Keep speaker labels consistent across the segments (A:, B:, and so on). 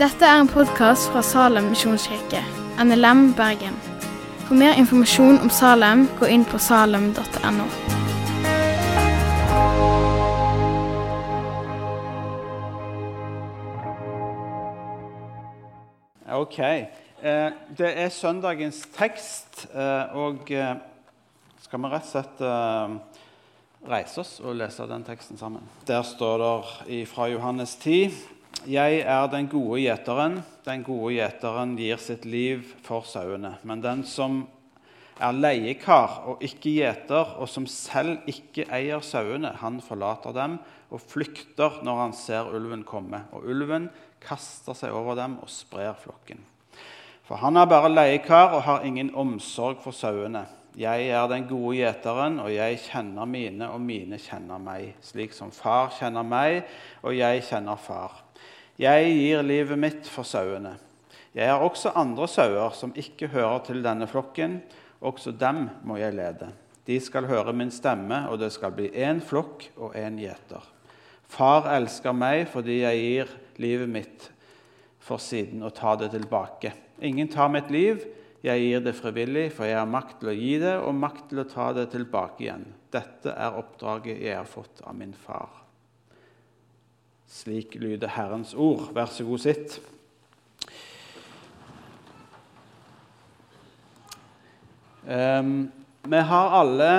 A: Dette er en podkast fra Salem misjonskirke, NLM Bergen. For mer informasjon om Salem, gå inn på salem.no.
B: Ok. Eh, det er søndagens tekst, eh, og eh, skal vi rett og slett reise oss og lese den teksten sammen. Der står det fra Johannes 10.: Jeg er den gode gjeteren. Den gode gjeteren gir sitt liv for sauene. Men den som er leiekar og ikke gjeter, og som selv ikke eier sauene, han forlater dem og flykter når han ser ulven komme. Og ulven kaster seg over dem og sprer flokken. For han er bare leiekar og har ingen omsorg for sauene. Jeg er den gode gjeteren, og jeg kjenner mine, og mine kjenner meg, slik som far kjenner meg, og jeg kjenner far. Jeg gir livet mitt for sauene. Jeg har også andre sauer som ikke hører til denne flokken. Også dem må jeg lede. De skal høre min stemme, og det skal bli én flokk og én gjeter. Far elsker meg fordi jeg gir livet mitt for siden å ta det tilbake. Ingen tar mitt liv, jeg gir det frivillig, for jeg har makt til å gi det og makt til å ta det tilbake igjen. Dette er oppdraget jeg har fått av min far. Slik lyder Herrens ord. Vær så god, sitt. Um, vi har alle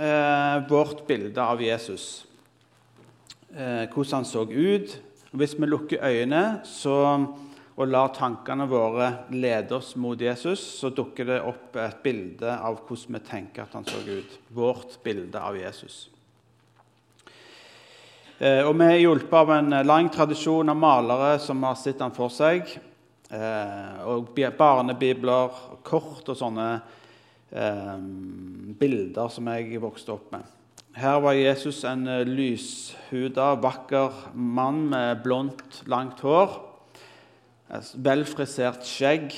B: uh, vårt bilde av Jesus. Uh, hvordan han så ut. Hvis vi lukker øynene så, og lar tankene våre lede oss mot Jesus, så dukker det opp et bilde av hvordan vi tenker at han så ut. Vårt bilde av Jesus. Uh, og Vi er hjulpet av en lang tradisjon av malere som har sett han for seg. og barnebibler, kort og sånne eh, bilder som jeg vokste opp med. Her var Jesus en eh, lyshuda, vakker mann med blondt, langt hår. Velfrisert skjegg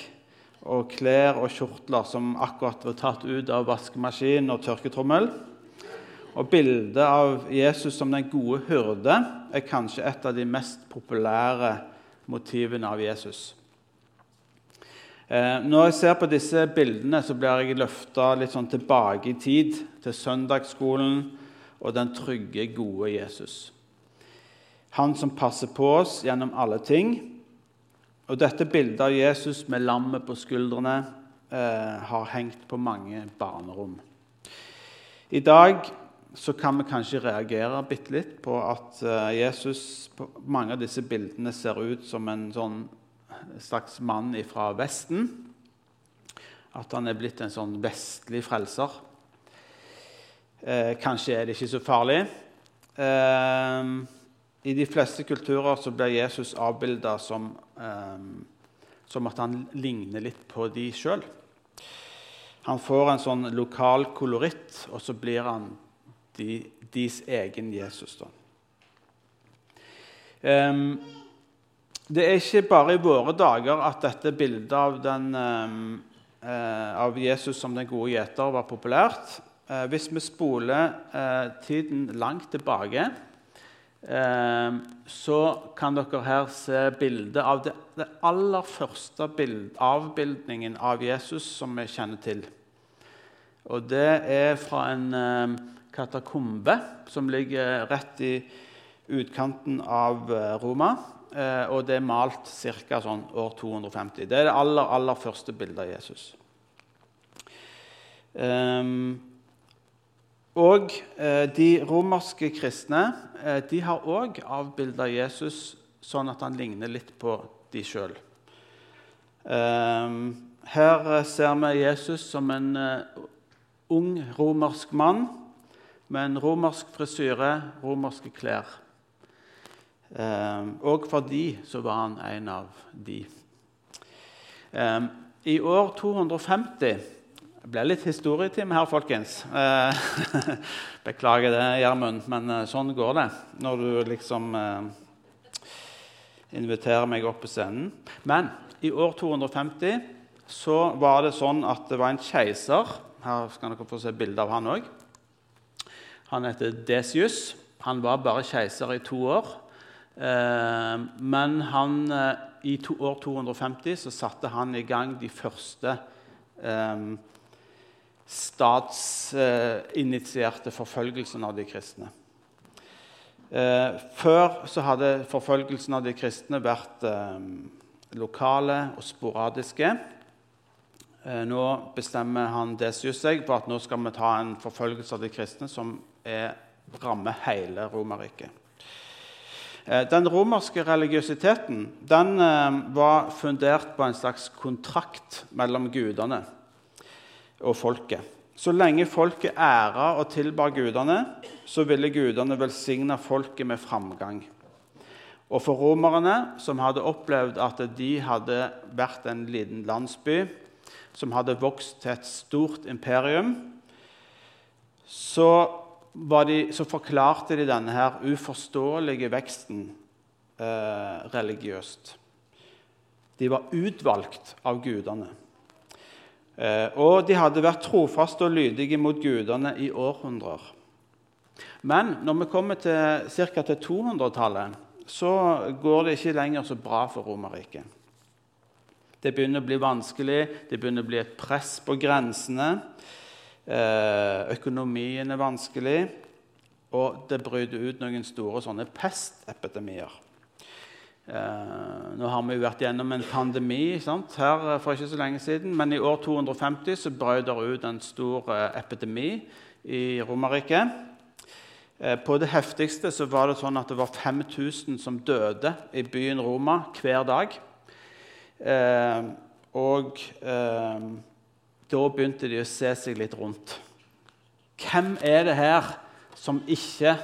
B: og klær og kjortler som akkurat var tatt ut av vaskemaskin og tørketrommel. Og Bildet av Jesus som den gode hyrde er kanskje et av de mest populære motivene av Jesus. Eh, når jeg ser på disse bildene, så blir jeg løfta litt sånn tilbake i tid, til søndagsskolen og den trygge, gode Jesus. Han som passer på oss gjennom alle ting. Og dette bildet av Jesus med lammet på skuldrene eh, har hengt på mange barnerom. I dag så kan vi kanskje reagere bitte litt på at eh, Jesus på mange av disse bildene ser ut som en sånn slags mann fra Vesten. At han er blitt en sånn vestlig frelser. Eh, kanskje er det ikke så farlig. Eh, I de fleste kulturer så blir Jesus avbilda som, eh, som at han ligner litt på de sjøl. Han får en sånn lokal koloritt, og så blir han de, deres egen Jesus. da. Um, det er ikke bare i våre dager at dette bildet av, den, eh, av Jesus som den gode gjeter var populært. Eh, hvis vi spoler eh, tiden langt tilbake, så kan dere her se bildet av det, det aller første bild, avbildningen av Jesus som vi kjenner til. Og det er fra en eh, katakombe som ligger rett i utkanten av eh, Roma. Eh, og det er malt ca. Sånn år 250. Det er det aller, aller første bildet av Jesus. Um, og eh, de romerske kristne eh, de har òg avbilda Jesus sånn at han ligner litt på de sjøl. Um, her ser vi Jesus som en ung romersk mann med en romersk frisyre, romerske klær. Ehm, og for de så var han en av de. Ehm, I år 250 det ble litt historietime her, folkens. Eh, beklager det, Gjermund, men eh, sånn går det når du liksom eh, inviterer meg opp på scenen. Men i år 250 så var det sånn at det var en keiser Her skal dere få se bilde av han òg. Han heter Desius. Han var bare keiser i to år. Men han, i år 250 så satte han i gang de første eh, statsinitierte forfølgelsen av de kristne. Eh, før så hadde forfølgelsen av de kristne vært eh, lokale og sporadiske. Eh, nå bestemmer han Desius seg på at nå skal vi ta en forfølgelse av de kristne som er, rammer hele Romerriket. Den romerske religiøsiteten den, var fundert på en slags kontrakt mellom gudene og folket. Så lenge folket æra og tilbar gudene, så ville gudene velsigne folket med framgang. Og for romerne, som hadde opplevd at de hadde vært en liten landsby som hadde vokst til et stort imperium, så, de, så forklarte de denne her uforståelige veksten eh, religiøst. De var utvalgt av gudene. Eh, og de hadde vært trofaste og lydige mot gudene i århundrer. Men når vi kommer til ca. 200-tallet, så går det ikke lenger så bra for Romerriket. Det begynner å bli vanskelig, det begynner å bli et press på grensene. Eh, økonomien er vanskelig, og det bryter ut noen store sånne pestepidemier. Eh, nå har vi jo vært gjennom en pandemi sant? her for ikke så lenge siden, men i år 250 så brøt det ut en stor eh, epidemi i Romerike. Eh, på det heftigste så var det sånn at det var 5000 som døde i byen Roma hver dag. Eh, og eh, da begynte de å se seg litt rundt. Hvem er det her som ikke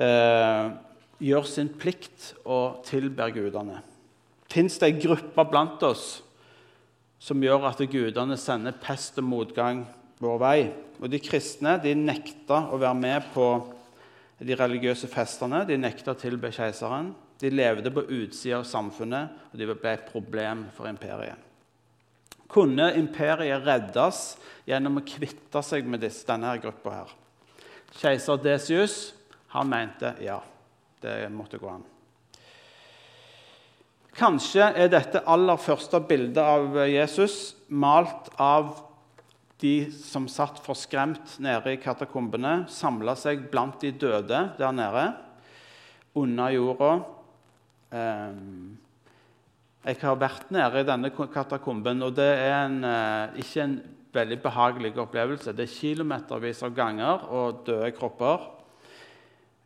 B: eh, gjør sin plikt og tilber gudene? Fins det ei gruppe blant oss som gjør at gudene sender pest og motgang vår vei? Og De kristne de nekta å være med på de religiøse festene. De nekta å tilbe keiseren. De levde på utsida av samfunnet, og de ble et problem for imperiet. Kunne imperiet reddes gjennom å kvitte seg med denne gruppa? Keiser Desius han mente ja. Det måtte gå an. Kanskje er dette aller første bildet av Jesus malt av de som satt forskremt nede i katakombene, samla seg blant de døde der nede, under jorda. Ehm, jeg har vært nede i denne katakomben, og det er en, eh, ikke en veldig behagelig opplevelse. Det er kilometervis av ganger og døde kropper.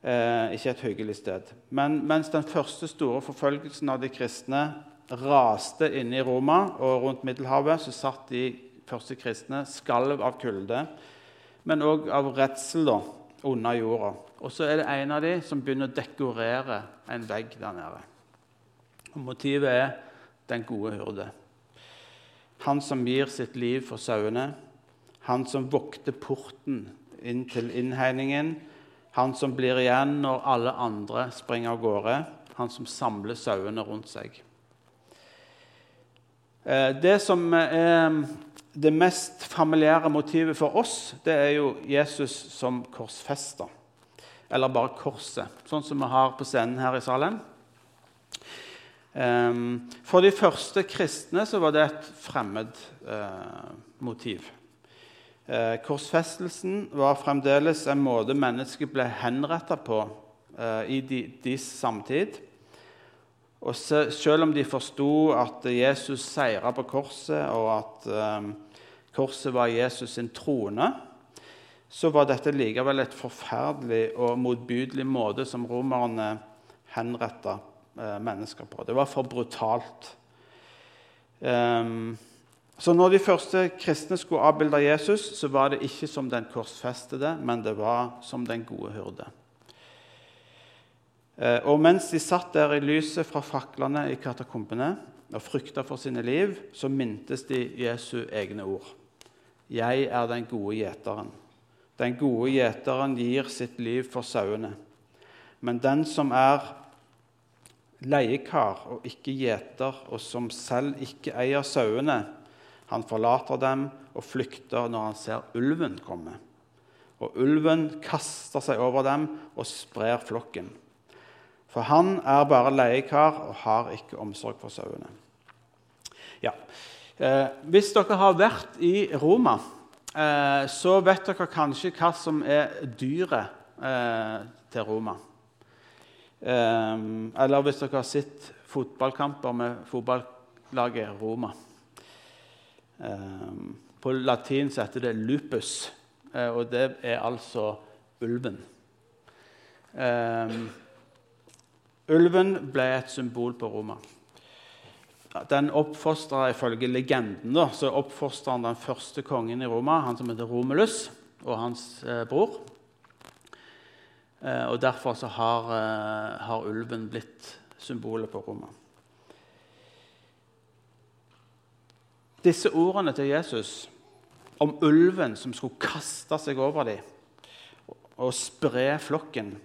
B: Eh, ikke et hyggelig sted. Men mens den første store forfølgelsen av de kristne raste inne i Roma og rundt Middelhavet, så satt de første kristne skalv av kulde, men òg av redsel under jorda. Og så er det en av de som begynner å dekorere en vegg der nede. Og motivet er den gode hyrde. Han som gir sitt liv for sauene. Han som vokter porten inn til innhegningen han som blir igjen når alle andre springer av gårde. Han som samler sauene rundt seg. Eh, det som er det mest familiære motivet for oss, det er jo Jesus som korsfester. Eller bare korset, sånn som vi har på scenen her i Salem. For de første kristne så var det et fremmed eh, motiv. Eh, korsfestelsen var fremdeles en måte mennesket ble henrettet på eh, i deres samtid. Og selv om de forsto at Jesus seira på korset, og at eh, korset var Jesus sin trone, så var dette likevel et forferdelig og motbydelig måte som romerne henretta eh, mennesker på. Det var for brutalt. Um, så når de første kristne skulle avbilde Jesus, så var det ikke som den korsfestede, men det var som den gode hyrde. Eh, og mens de satt der i lyset fra faklene i katakombene og frykta for sine liv, så mintes de Jesu egne ord. Jeg er den gode gjeteren. Den gode gjeteren gir sitt liv for sauene. Men den som er leiekar og ikke gjeter, og som selv ikke eier sauene, han forlater dem og flykter når han ser ulven komme. og ulven kaster seg over dem og sprer flokken. For han er bare leiekar og har ikke omsorg for sauene. Ja. Eh, hvis dere har vært i Roma, eh, så vet dere kanskje hva som er dyret eh, til Roma. Eh, eller hvis dere har sett fotballkamper med fotballaget Roma. Eh, på latin så heter det lupus, eh, og det er altså ulven. ulven ble et symbol på Roma den oppfostra ifølge legenden da, så han den første kongen i Roma, han som heter Romulus, og hans eh, bror. Eh, og Derfor har, har, ulven blitt symbolet på Roma. Disse ordene til Jesus om ulven som skulle kaste seg over dem og spre flokken,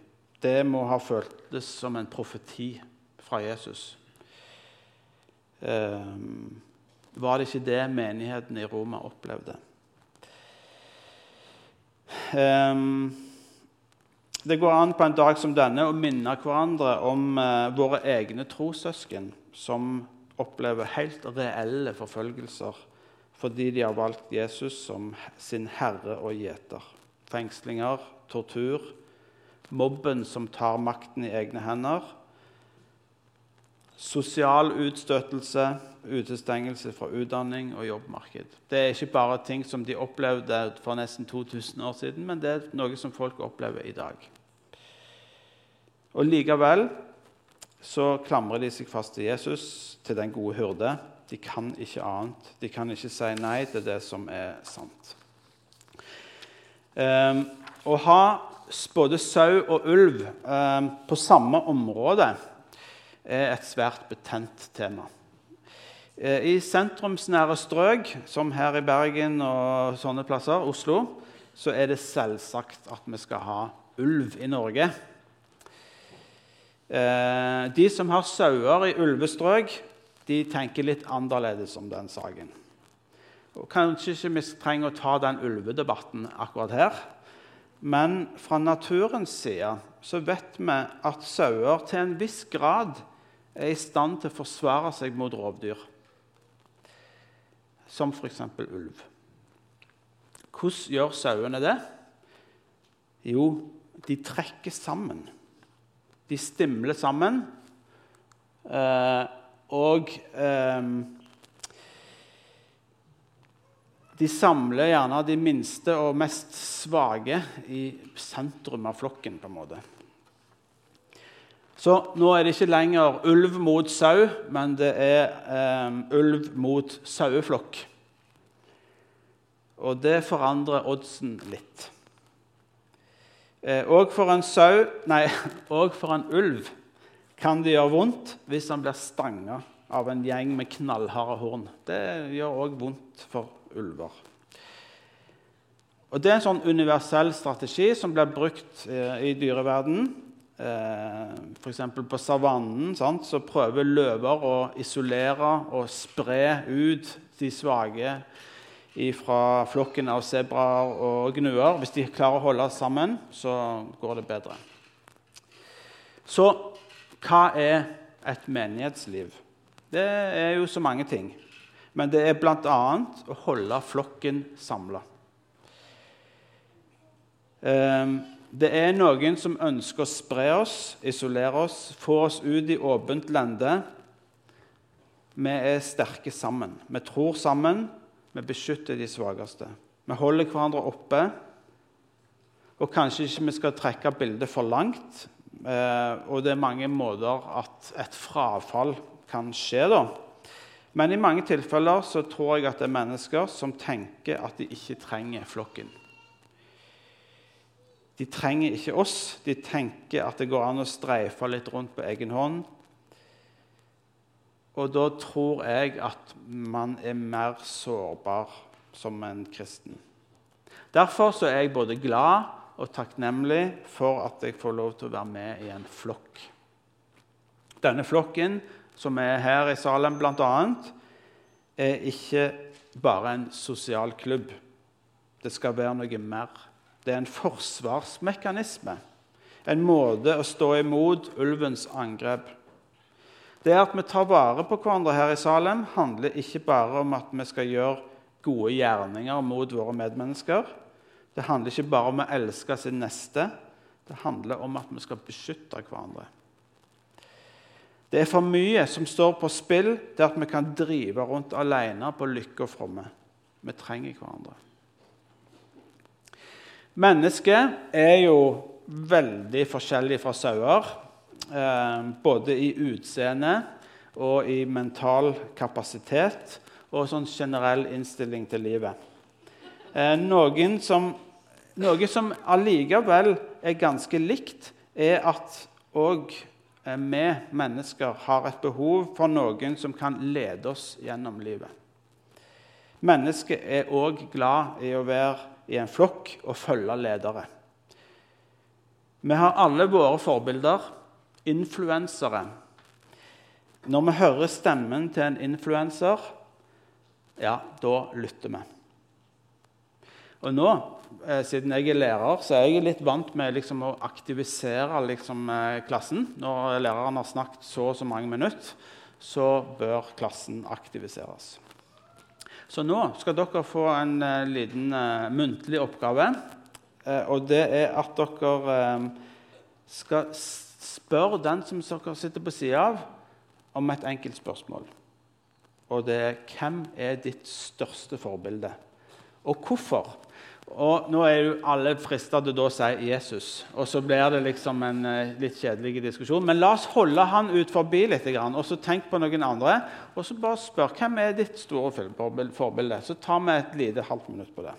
B: det må ha føltes som en profeti fra Jesus. Ehm, var det ikke det menigheten i Roma opplevde? Ehm, det går an på en dag som denne å minne hverandre om eh, våre egne trossøsken som opplever helt reelle forfølgelser fordi de har valgt Jesus som sin herre og gjeter. Fengslinger, tortur, mobben som tar makten i egne hender, Sosial utstøtelse, utestengelse fra utdanning og jobbmarked. Det er ikke bare ting som de opplevde for nesten 2000 år siden, men det er noe som folk opplever i dag. Og Likevel så klamrer de seg fast til Jesus, til den gode hyrde. De kan ikke annet. De kan ikke si nei til det som er sant. Um, å ha både sau og ulv um, på samme område er et svært betent tema. Eh, I sentrumsnære strøk, som her i Bergen og sånne plasser, Oslo, så er det selvsagt at vi skal ha ulv i Norge. Eh, de som har sauer i ulvestrøk, de tenker litt annerledes om den saken. Og kanskje ikke vi trenger å ta den ulvedebatten akkurat her. Men fra naturens side så vet vi at sauer til en viss grad er i stand til å forsvare seg mot rovdyr, som f.eks. ulv. Hvordan gjør sauene det? Jo, de trekker sammen. De stimler sammen. Eh, og eh, de samler gjerne de minste og mest svake i sentrum av flokken. på en måte. Så nå er det ikke lenger ulv mot sau, men det er eh, ulv mot saueflokk. Og det forandrer oddsen litt. Eh, og for en sau Nei, òg for en ulv kan det gjøre vondt hvis han blir stanga av en gjeng med knallharde horn. Det gjør òg vondt for ulver. Og Det er en sånn universell strategi som blir brukt eh, i dyreverdenen eh, F.eks. på savannen sant, så prøver løver å isolere og spre ut de svake fra flokken av sebraer og gnuer. Hvis de klarer å holde sammen, så går det bedre. Så hva er et menighetsliv? Det er jo så mange ting. Men det er bl.a. å holde flokken samla. Um, det er noen som ønsker å spre oss, isolere oss, få oss ut i åpent lende. Vi er sterke sammen. Vi tror sammen. Vi beskytter de svakeste. Vi holder hverandre oppe. Og kanskje ikke vi skal trekke bildet for langt. Eh, og det er mange måter at et frafall kan skje. da. Men i mange tilfeller så tror jeg at det er mennesker som tenker at de ikke trenger flokken. De trenger ikke oss. De tenker at det går an å streife litt rundt på egen hånd. Og da tror jeg at man er mer sårbar som en kristen. Derfor er jeg både glad og takknemlig for at jeg får lov til å være med i en flokk. Denne flokken, som er her i Salem bl.a., er ikke bare en sosial klubb. Det skal være noe mer. Det er en forsvarsmekanisme. En måte å stå imot ulvens angrep. Det at vi tar vare på hverandre her i Salem, handler ikke bare om at vi skal gjøre gode gjerninger mot våre medmennesker. Det handler ikke bare om å elske sin neste. Det handler om at vi skal beskytte hverandre. Det er for mye som står på spill til at vi kan drive rundt alene på lykke og fromme. Vi trenger hverandre. Mennesket er jo veldig forskjellig fra sauer. Eh, både i utseende og i mental kapasitet og sånn generell innstilling til livet. Eh, som, noe som allikevel er ganske likt, er at òg Eh, vi mennesker har et behov for noen som kan lede oss gjennom livet. Mennesket er òg glad i å være i en flokk og følge ledere. Vi har alle våre forbilder, influensere. Når vi hører stemmen til en influenser, ja, da lytter vi. Og nå Eh, siden jeg er lærer, så er jeg litt vant med liksom, å aktivisere liksom, eh, klassen. Når læreren har snakket så og så mange minutter, så bør klassen aktiviseres. Så nå skal dere få en uh, liten muntlig oppgave. Og det er at dere skal spørre den som dere sitter på sida av, om et enkelt spørsmål. Og det er hvem er ditt største forbilde? Og hvorfor? Og Nå er jo alle frista til å si Jesus, og så blir det liksom en uh, litt kjedelig diskusjon. Men la oss holde han ut forbi litt, og så tenk på noen andre. Og så bare spør hvem er ditt store forbilde. Så tar vi et lite halvt minutt på det.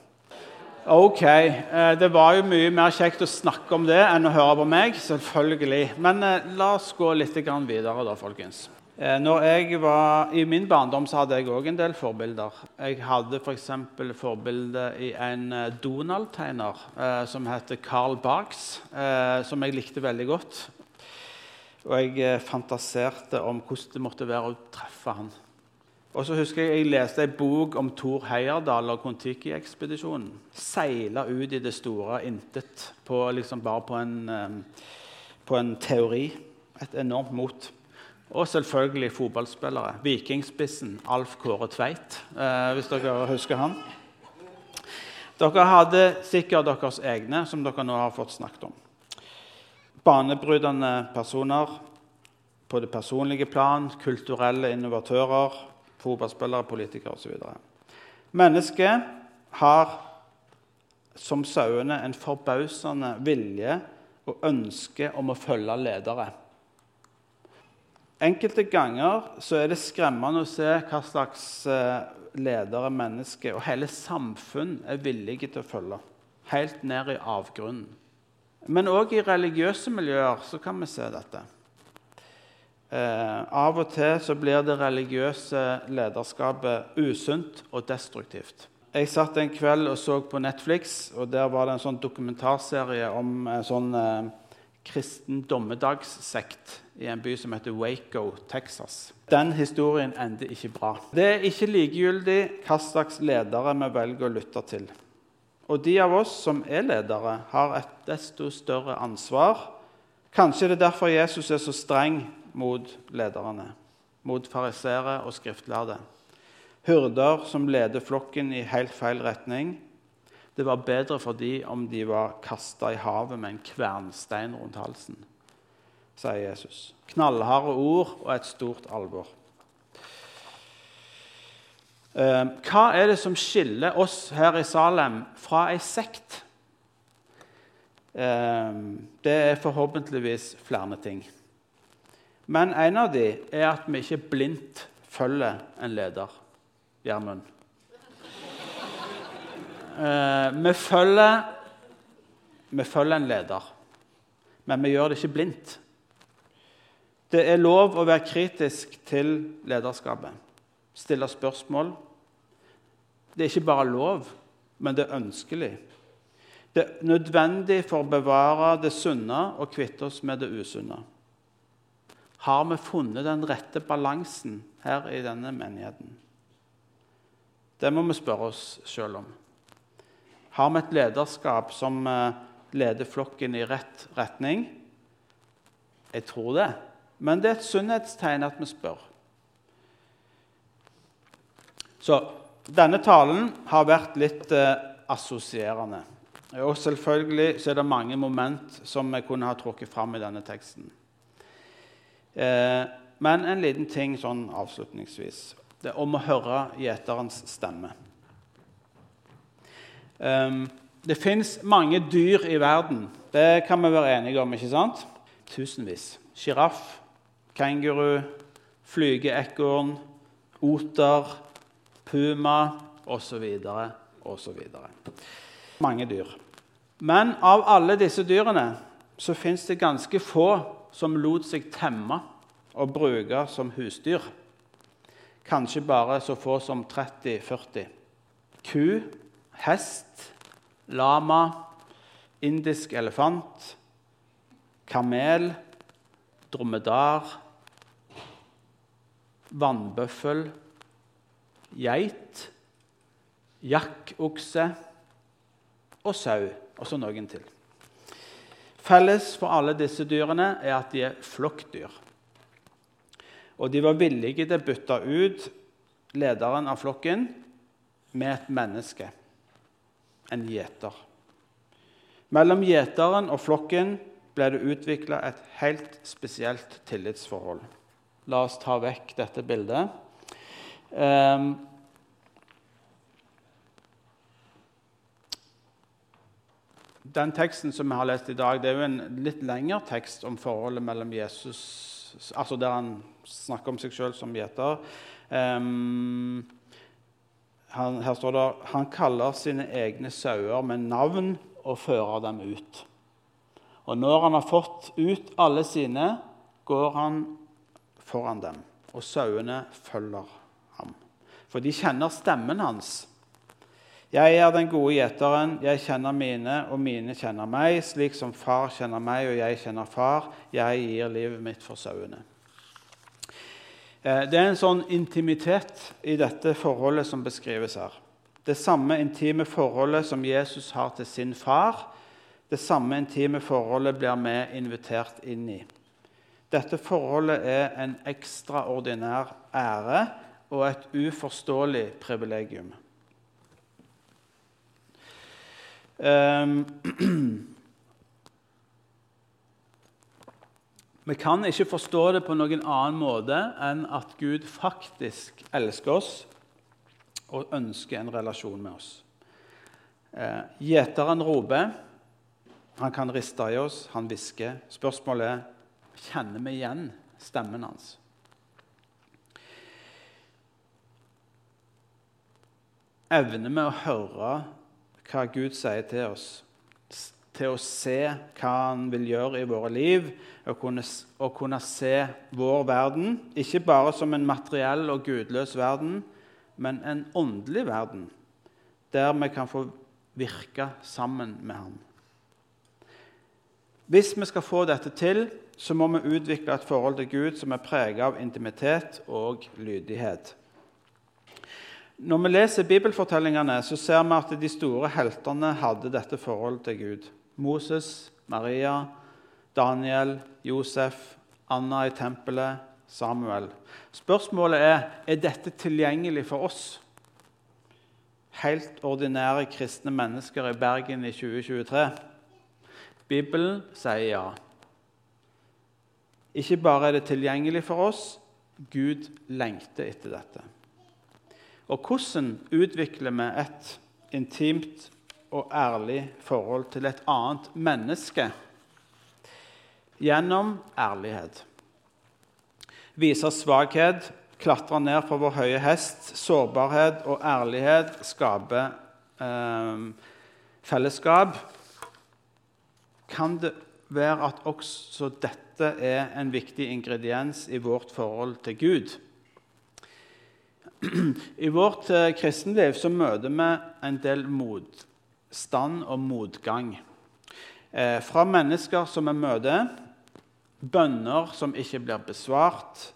B: Ok. Uh, det var jo mye mer kjekt å snakke om det enn å høre på meg. selvfølgelig. Men uh, la oss gå litt videre, da, folkens. Eh, når jeg var, I min barndom så hadde jeg òg en del forbilder. Jeg hadde f.eks. For forbilde i en eh, Donald-tegner eh, som heter Carl Barks, eh, som jeg likte veldig godt. Og jeg eh, fantaserte om hvordan det måtte være å treffe han. Og så husker Jeg jeg leste en bok om Thor Heyerdahl og Kon-Tiki-ekspedisjonen. Seile ut i det store intet på, liksom bare på en, på en teori. Et enormt mot. Og selvfølgelig fotballspillere. Vikingspissen Alf Kåre Tveit, eh, hvis dere husker han. Dere hadde sikkert deres egne, som dere nå har fått snakket om. Banebrytende personer på det personlige plan, kulturelle innovatører, fotballspillere, politikere osv. Mennesket har som sauene en forbausende vilje og ønske om å følge ledere. Enkelte ganger er det skremmende å se hva slags eh, ledere mennesker og hele samfunn er villige til å følge. Helt ned i avgrunnen. Men òg i religiøse miljøer kan vi se dette. Eh, av og til så blir det religiøse lederskapet usunt og destruktivt. Jeg satt en kveld og så på Netflix, og der var det en sånn dokumentarserie om en sånn eh, kristen dommedagssekt i en by som heter Waco, Texas. Den historien ender ikke bra. Det er ikke likegyldig hva slags ledere vi velger å lytte til. Og de av oss som er ledere, har et desto større ansvar. Kanskje det er derfor Jesus er så streng mot lederne, mot farisere og skriftlærde. Hyrder som leder flokken i helt feil retning, det var bedre for dem om de var kasta i havet med en kvernstein rundt halsen, sier Jesus. Knallharde ord og et stort alvor. Eh, hva er det som skiller oss her i Salem fra ei sekt? Eh, det er forhåpentligvis flere ting. Men en av dem er at vi ikke blindt følger en leder. Gjermund. Eh, vi, følger, vi følger en leder, men vi gjør det ikke blindt. Det er lov å være kritisk til lederskapet, stille spørsmål. Det er ikke bare lov, men det er ønskelig. Det er nødvendig for å bevare det sunne og kvitte oss med det usunne. Har vi funnet den rette balansen her i denne menigheten? Det må vi spørre oss sjøl om. Har vi et lederskap som eh, leder flokken i rett retning? Jeg tror det. Men det er et sunnhetstegn at vi spør. Så denne talen har vært litt eh, assosierende. Og selvfølgelig er det mange moment som vi kunne ha trukket fram i denne teksten. Eh, men en liten ting sånn avslutningsvis. Det er om å høre gjeterens stemme. Um, det fins mange dyr i verden. Det kan vi være enige om. ikke sant? Tusenvis. Sjiraff, kenguru, flygeekorn, oter, puma osv. osv. Mange dyr. Men av alle disse dyrene så fins det ganske få som lot seg temme og bruke som husdyr. Kanskje bare så få som 30-40. Ku, hest, lama, indisk elefant, kamel, dromedar, vannbøffel, geit, jakkokse og sau, og så noen til. Felles for alle disse dyrene er at de er flokkdyr. Og de var villige til å bytte ut lederen av flokken med et menneske, en gjeter. Mellom gjeteren og flokken ble det utvikla et helt spesielt tillitsforhold. La oss ta vekk dette bildet. Um, den teksten som vi har lest i dag, det er jo en litt lengre tekst om forholdet mellom Jesus altså Der han snakker om seg sjøl som gjeter. Um, her står det han kaller sine egne sauer med navn og fører dem ut. Og når han har fått ut alle sine, går han foran dem, og sauene følger ham. For de kjenner stemmen hans. Jeg er den gode gjeteren, jeg kjenner mine, og mine kjenner meg, slik som far kjenner meg, og jeg kjenner far. Jeg gir livet mitt for sauene. Eh, det er en sånn intimitet i dette forholdet som beskrives her. Det samme intime forholdet som Jesus har til sin far, det samme intime forholdet blir vi invitert inn i. Dette forholdet er en ekstraordinær ære og et uforståelig privilegium. Um, Vi kan ikke forstå det på noen annen måte enn at Gud faktisk elsker oss og ønsker en relasjon med oss. Eh, gjeteren roper. Han kan riste i oss, han hvisker. Spørsmålet er kjenner vi igjen stemmen hans. Evner vi å høre hva Gud sier til oss? til å se hva han vil gjøre i våre liv, og kunne, og kunne se vår verden ikke bare som en materiell og gudløs verden, men en åndelig verden, der vi kan få virke sammen med ham. Hvis vi skal få dette til, så må vi utvikle et forhold til Gud som er preget av intimitet og lydighet. Når vi leser bibelfortellingene, så ser vi at de store heltene hadde dette forholdet til Gud. Moses, Maria, Daniel, Josef, Anna i tempelet, Samuel. Spørsmålet er er dette tilgjengelig for oss. Helt ordinære kristne mennesker i Bergen i 2023. Bibelen sier ja. Ikke bare er det tilgjengelig for oss, Gud lengter etter dette. Og hvordan utvikler vi et intimt og ærlig forhold til et annet menneske gjennom ærlighet. Vise svakhet, klatre ned fra vår høye hest. Sårbarhet og ærlighet skaper eh, fellesskap. Kan det være at også dette er en viktig ingrediens i vårt forhold til Gud? I vårt eh, kristenliv så møter vi en del motstand og motgang. Eh, fra mennesker som vi møter, bønner som ikke blir besvart,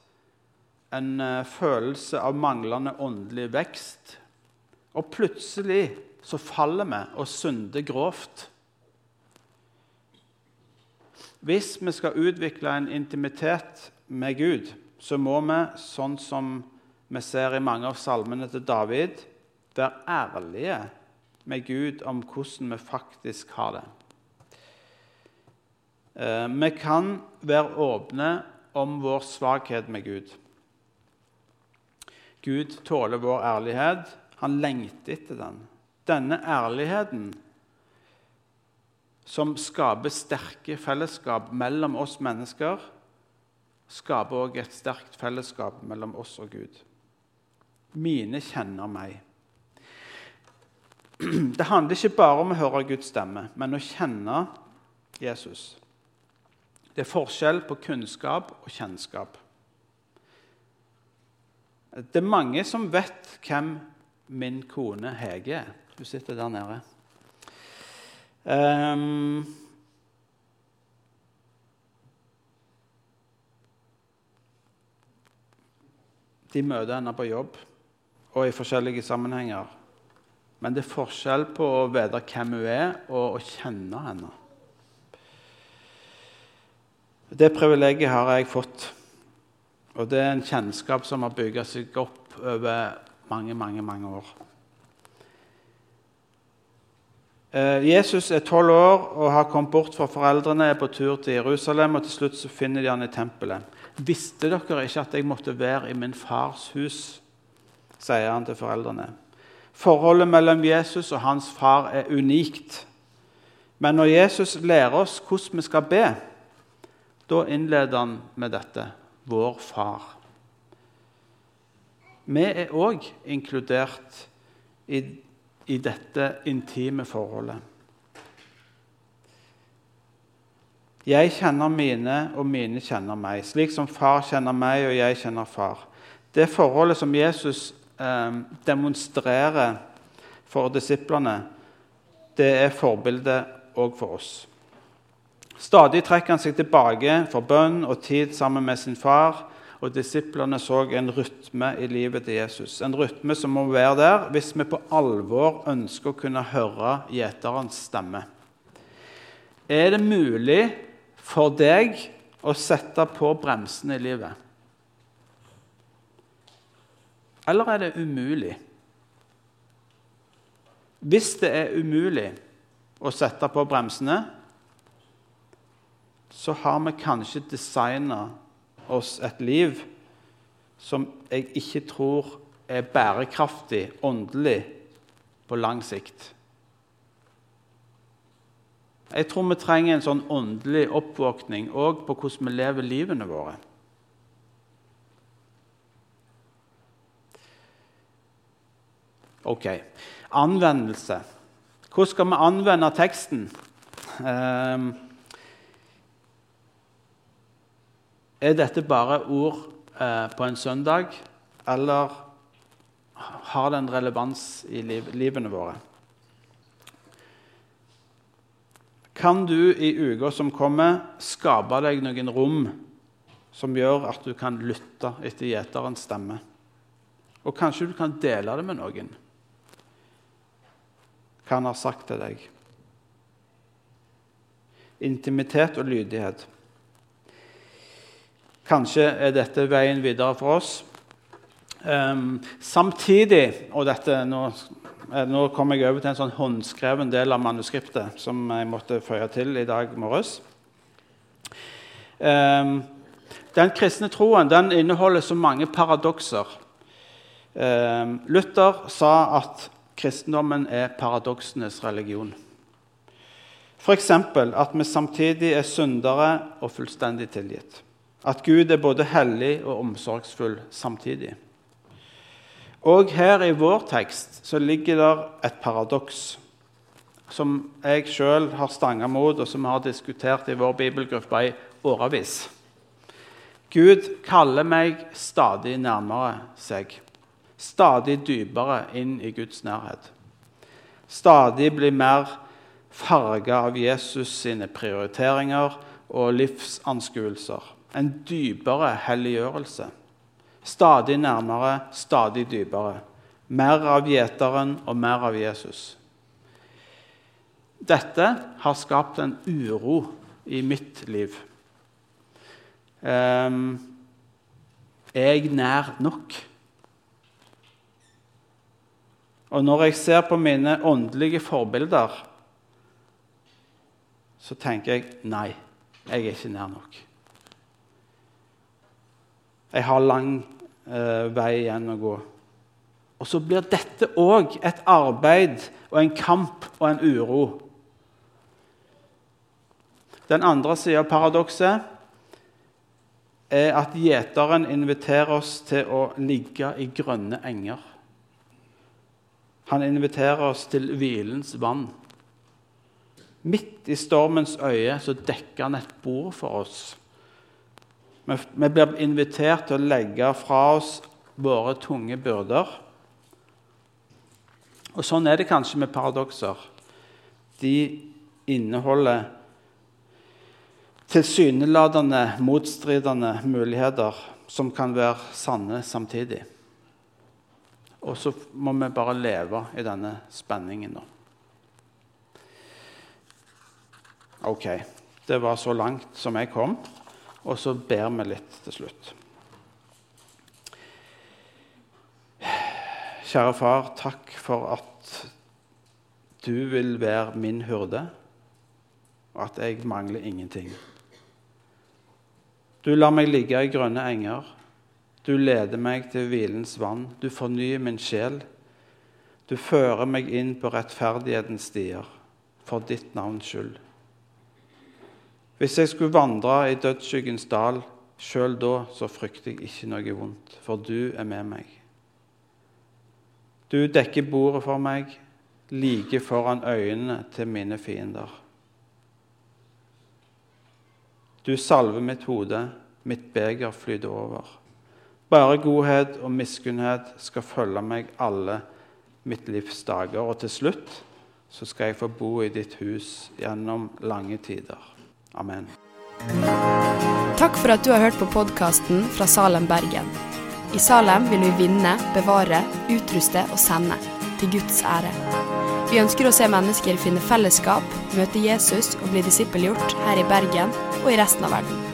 B: en eh, følelse av manglende åndelig vekst. Og plutselig så faller vi og synder grovt. Hvis vi skal utvikle en intimitet med Gud, så må vi, sånn som vi ser i mange av salmene til David, være ærlige med Gud om hvordan vi faktisk har det. Eh, vi kan være åpne om vår svakhet med Gud. Gud tåler vår ærlighet. Han lengter etter den. Denne ærligheten som skaper sterke fellesskap mellom oss mennesker, skaper også et sterkt fellesskap mellom oss og Gud. Mine kjenner meg. Det handler ikke bare om å høre Guds stemme, men å kjenne Jesus. Det er forskjell på kunnskap og kjennskap. Det er mange som vet hvem min kone Hege er. Hun sitter der nede. Um, de møter henne på jobb og i forskjellige sammenhenger. Men det er forskjell på å vite hvem hun er, og å kjenne henne. Det privilegiet har jeg fått. Og det er en kjennskap som har bygd seg opp over mange, mange, mange år. Eh, Jesus er tolv år og har kommet bort fra foreldrene, er på tur til Jerusalem, og til slutt så finner de han i tempelet. Visste dere ikke at jeg måtte være i min fars hus? Sier han til foreldrene. Forholdet mellom Jesus og hans far er unikt. Men når Jesus lærer oss hvordan vi skal be, da innleder han med dette vår far. Vi er òg inkludert i, i dette intime forholdet. Jeg kjenner mine, og mine kjenner meg, slik som far kjenner meg, og jeg kjenner far. Det forholdet som Jesus eh, demonstrerer for disiplene, det er forbildet òg for oss. Stadig trekker han seg tilbake for bønn og tid sammen med sin far og disiplene så en rytme i livet til Jesus. En rytme som må være der hvis vi på alvor ønsker å kunne høre gjeterens stemme. Er det mulig for deg å sette på bremsene i livet? Eller er det umulig? Hvis det er umulig å sette på bremsene, så har vi kanskje designa oss et liv som jeg ikke tror er bærekraftig åndelig på lang sikt. Jeg tror vi trenger en sånn åndelig oppvåkning òg på hvordan vi lever livene våre. Ok. Anvendelse. Hvordan skal vi anvende teksten? Um, Er dette bare ord eh, på en søndag, eller har det en relevans i liv, livene våre? Kan du i uka som kommer, skape deg noen rom som gjør at du kan lytte etter gjeterens stemme? Og kanskje du kan dele det med noen hva han har sagt til deg. Intimitet og lydighet. Kanskje er dette veien videre for oss. Um, samtidig Og dette, nå, eh, nå kommer jeg over til en sånn håndskreven del av manuskriptet som jeg måtte føye til i dag morges. Um, den kristne troen den inneholder så mange paradokser. Um, Luther sa at kristendommen er paradoksenes religion. F.eks. at vi samtidig er syndere og fullstendig tilgitt. At Gud er både hellig og omsorgsfull samtidig. Og her i vår tekst så ligger det et paradoks som jeg sjøl har stanga mot, og som vi har diskutert i vår bibelgruppe i årevis. Gud kaller meg stadig nærmere seg, stadig dypere inn i Guds nærhet. Stadig blir mer farga av Jesus sine prioriteringer og livsanskuelser en dypere helliggjørelse. Stadig nærmere, stadig dypere. Mer av gjeteren og mer av Jesus. Dette har skapt en uro i mitt liv. Um, er jeg nær nok? Og når jeg ser på mine åndelige forbilder, så tenker jeg nei, jeg er ikke nær nok. Jeg har lang eh, vei igjen å gå. Og så blir dette òg et arbeid og en kamp og en uro. Den andre sida av paradokset er at gjeteren inviterer oss til å ligge i grønne enger. Han inviterer oss til hvilens vann. Midt i stormens øye så dekker han et bord for oss. Vi blir invitert til å legge fra oss våre tunge byrder. Og Sånn er det kanskje med paradokser. De inneholder tilsynelatende motstridende muligheter som kan være sanne samtidig. Og så må vi bare leve i denne spenningen, da. OK. Det var så langt som jeg kom. Og så ber vi litt til slutt. Kjære far, takk for at du vil være min hurde, og at jeg mangler ingenting. Du lar meg ligge i grønne enger. Du leder meg til hvilens vann. Du fornyer min sjel. Du fører meg inn på rettferdighetens stier, for ditt navns skyld. Hvis jeg skulle vandre i dødsskyggens dal, sjøl da så frykter jeg ikke noe vondt, for du er med meg. Du dekker bordet for meg, like foran øynene til mine fiender. Du salver mitt hode, mitt beger flyter over. Bare godhet og miskunnhet skal følge meg alle mitt livs dager. Og til slutt så skal jeg få bo i ditt hus gjennom lange tider. Amen.
C: Takk for at du har hørt på podkasten fra Salem, Bergen. I Salem vil vi vinne, bevare, utruste og sende. Til Guds ære. Vi ønsker å se mennesker finne fellesskap, møte Jesus og bli disippelgjort her i Bergen og i resten av verden.